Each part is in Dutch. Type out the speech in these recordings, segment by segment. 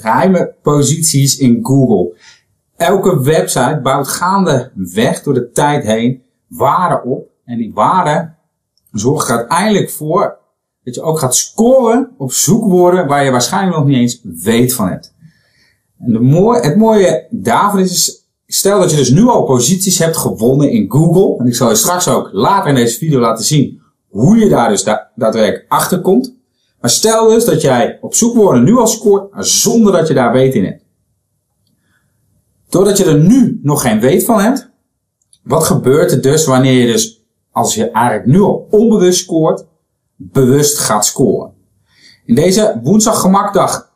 geheime posities in Google. Elke website bouwt gaandeweg door de tijd heen waarde op. En die waarde zorgt er uiteindelijk voor dat je ook gaat scoren op zoekwoorden waar je waarschijnlijk nog niet eens weet van hebt. En de het mooie daarvan is, stel dat je dus nu al posities hebt gewonnen in Google. En ik zal je straks ook later in deze video laten zien hoe je daar dus da daadwerkelijk achter komt. Maar stel dus dat jij op zoekwoorden nu al scoort zonder dat je daar weet in hebt. Doordat je er nu nog geen weet van hebt, wat gebeurt er dus wanneer je dus, als je eigenlijk nu al onbewust scoort, bewust gaat scoren? In deze woensdag gemakdag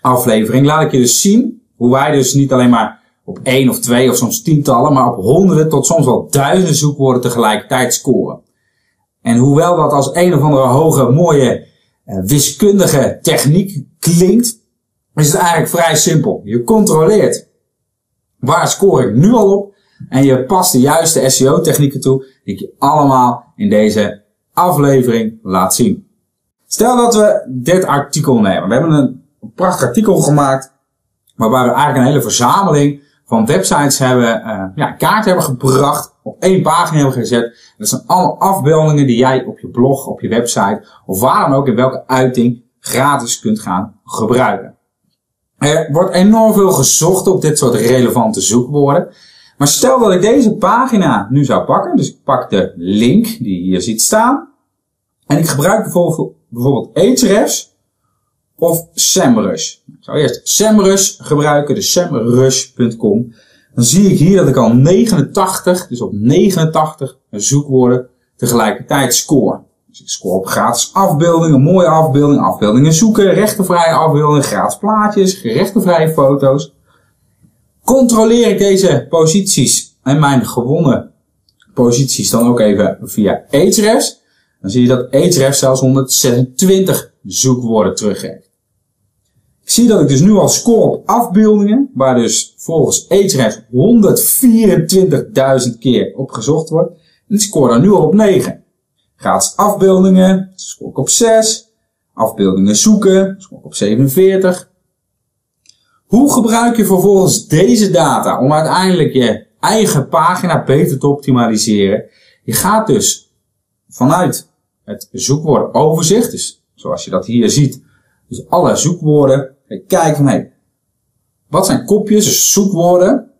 aflevering laat ik je dus zien hoe wij dus niet alleen maar op één of twee of soms tientallen, maar op honderden tot soms wel duizenden zoekwoorden tegelijkertijd scoren. En hoewel dat als een of andere hoge, mooie, wiskundige techniek klinkt, is het eigenlijk vrij simpel. Je controleert waar score ik nu al op en je past de juiste SEO technieken toe die ik je allemaal in deze aflevering laat zien. Stel dat we dit artikel nemen. We hebben een prachtig artikel gemaakt waarbij we eigenlijk een hele verzameling van websites hebben, uh, ja, kaart hebben gebracht, op één pagina hebben gezet. Dat zijn allemaal afbeeldingen die jij op je blog, op je website of waar dan ook in welke uiting gratis kunt gaan gebruiken. Er wordt enorm veel gezocht op dit soort relevante zoekwoorden. Maar stel dat ik deze pagina nu zou pakken, dus ik pak de link die je hier ziet staan. En ik gebruik bijvoorbeeld, bijvoorbeeld Ahrefs of SEMrush. Ik zou eerst SEMrush gebruiken, dus semrush.com. Dan zie ik hier dat ik al 89, dus op 89 zoekwoorden tegelijkertijd score. Dus ik score op gratis afbeeldingen, mooie afbeeldingen, afbeeldingen zoeken, rechtenvrije afbeeldingen, gratis plaatjes, rechtenvrije foto's. Controleer ik deze posities en mijn gewonnen posities dan ook even via Ahrefs. Dan zie je dat Ahrefs zelfs 126 zoekwoorden teruggeeft. Ik zie dat ik dus nu al score op afbeeldingen, waar dus volgens Ahrefs 124.000 keer op gezocht wordt. En ik score daar nu al op 9. Gratis afbeeldingen, score ik op 6. Afbeeldingen zoeken, score ik op 47. Hoe gebruik je vervolgens deze data om uiteindelijk je eigen pagina beter te optimaliseren? Je gaat dus vanuit het zoekwoord overzicht, dus zoals je dat hier ziet, dus alle zoekwoorden, Kijk van, hé, wat zijn kopjes, dus zoekwoorden,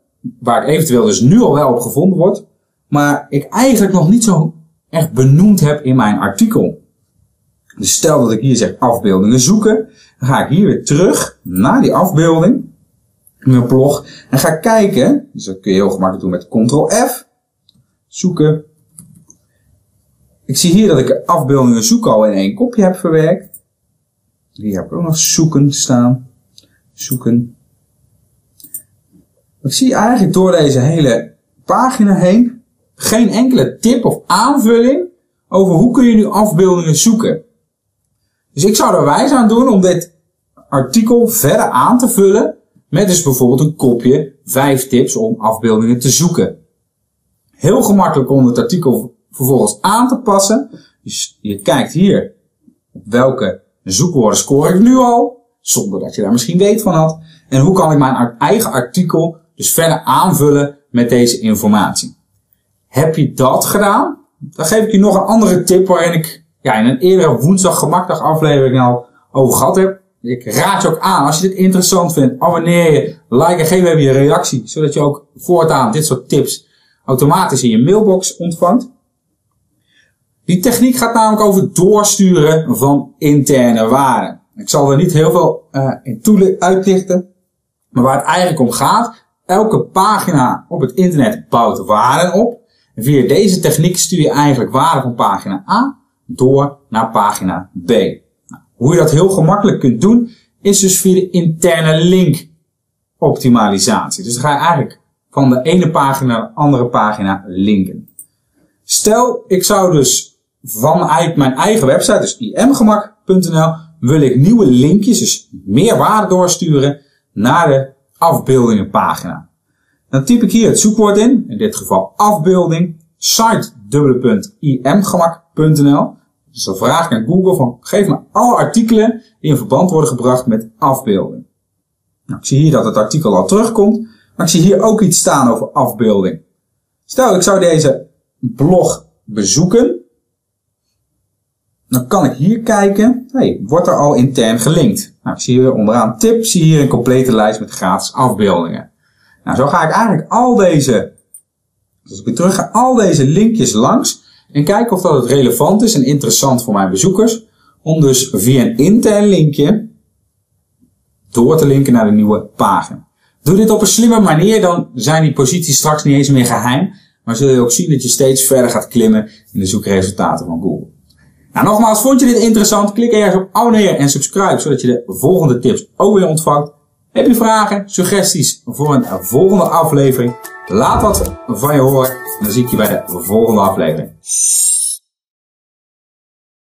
waar ik eventueel dus nu al wel op gevonden word, maar ik eigenlijk nog niet zo echt benoemd heb in mijn artikel. Dus stel dat ik hier zeg afbeeldingen zoeken, dan ga ik hier weer terug naar die afbeelding, in mijn blog, en ga kijken, dus dat kun je heel gemakkelijk doen met Ctrl F, zoeken. Ik zie hier dat ik afbeeldingen zoeken al in één kopje heb verwerkt. Die heb ik ook nog zoeken staan. Zoeken. Ik zie eigenlijk door deze hele pagina heen geen enkele tip of aanvulling over hoe kun je nu afbeeldingen zoeken. Dus ik zou er wijs aan doen om dit artikel verder aan te vullen met dus bijvoorbeeld een kopje 5 tips om afbeeldingen te zoeken. Heel gemakkelijk om het artikel vervolgens aan te passen. Dus je kijkt hier welke zoekwoorden score ik nu al, zonder dat je daar misschien weet van had. En hoe kan ik mijn eigen artikel dus verder aanvullen met deze informatie. Heb je dat gedaan? Dan geef ik je nog een andere tip waarin ik ja, in een eerdere woensdag gemakdag aflevering al over gehad heb. Ik raad je ook aan, als je dit interessant vindt, abonneer je, like en geef even je reactie, zodat je ook voortaan dit soort tips automatisch in je mailbox ontvangt. Die techniek gaat namelijk over doorsturen van interne waarden. Ik zal er niet heel veel uh, in uitlichten. Maar waar het eigenlijk om gaat, elke pagina op het internet bouwt waarden op. En via deze techniek stuur je eigenlijk waarden van pagina A door naar pagina B. Nou, hoe je dat heel gemakkelijk kunt doen, is dus via de interne link optimalisatie. Dus dan ga je eigenlijk van de ene pagina naar de andere pagina linken. Stel, ik zou dus vanuit mijn eigen website, dus imgemak.nl, wil ik nieuwe linkjes, dus meer waarde doorsturen naar de afbeeldingenpagina. Dan typ ik hier het zoekwoord in, in dit geval afbeelding, site.imgemak.nl. Dus dan vraag ik aan Google van, geef me alle artikelen die in verband worden gebracht met afbeelding. Nou, ik zie hier dat het artikel al terugkomt, maar ik zie hier ook iets staan over afbeelding. Stel, ik zou deze blog bezoeken. Dan kan ik hier kijken, hey, wordt er al intern gelinkt? Nou, ik zie hier onderaan tip, zie hier een complete lijst met gratis afbeeldingen. Nou, zo ga ik eigenlijk al deze, als ik weer terug ga, al deze linkjes langs en kijken of dat het relevant is en interessant voor mijn bezoekers. Om dus via een intern linkje door te linken naar de nieuwe pagina. Doe dit op een slimme manier, dan zijn die posities straks niet eens meer geheim. Maar zul je ook zien dat je steeds verder gaat klimmen in de zoekresultaten van Google. Nou, nogmaals, vond je dit interessant? Klik ergens op abonneren en subscribe, zodat je de volgende tips ook weer ontvangt. Heb je vragen, suggesties voor een volgende aflevering? Laat wat van je horen en dan zie ik je bij de volgende aflevering.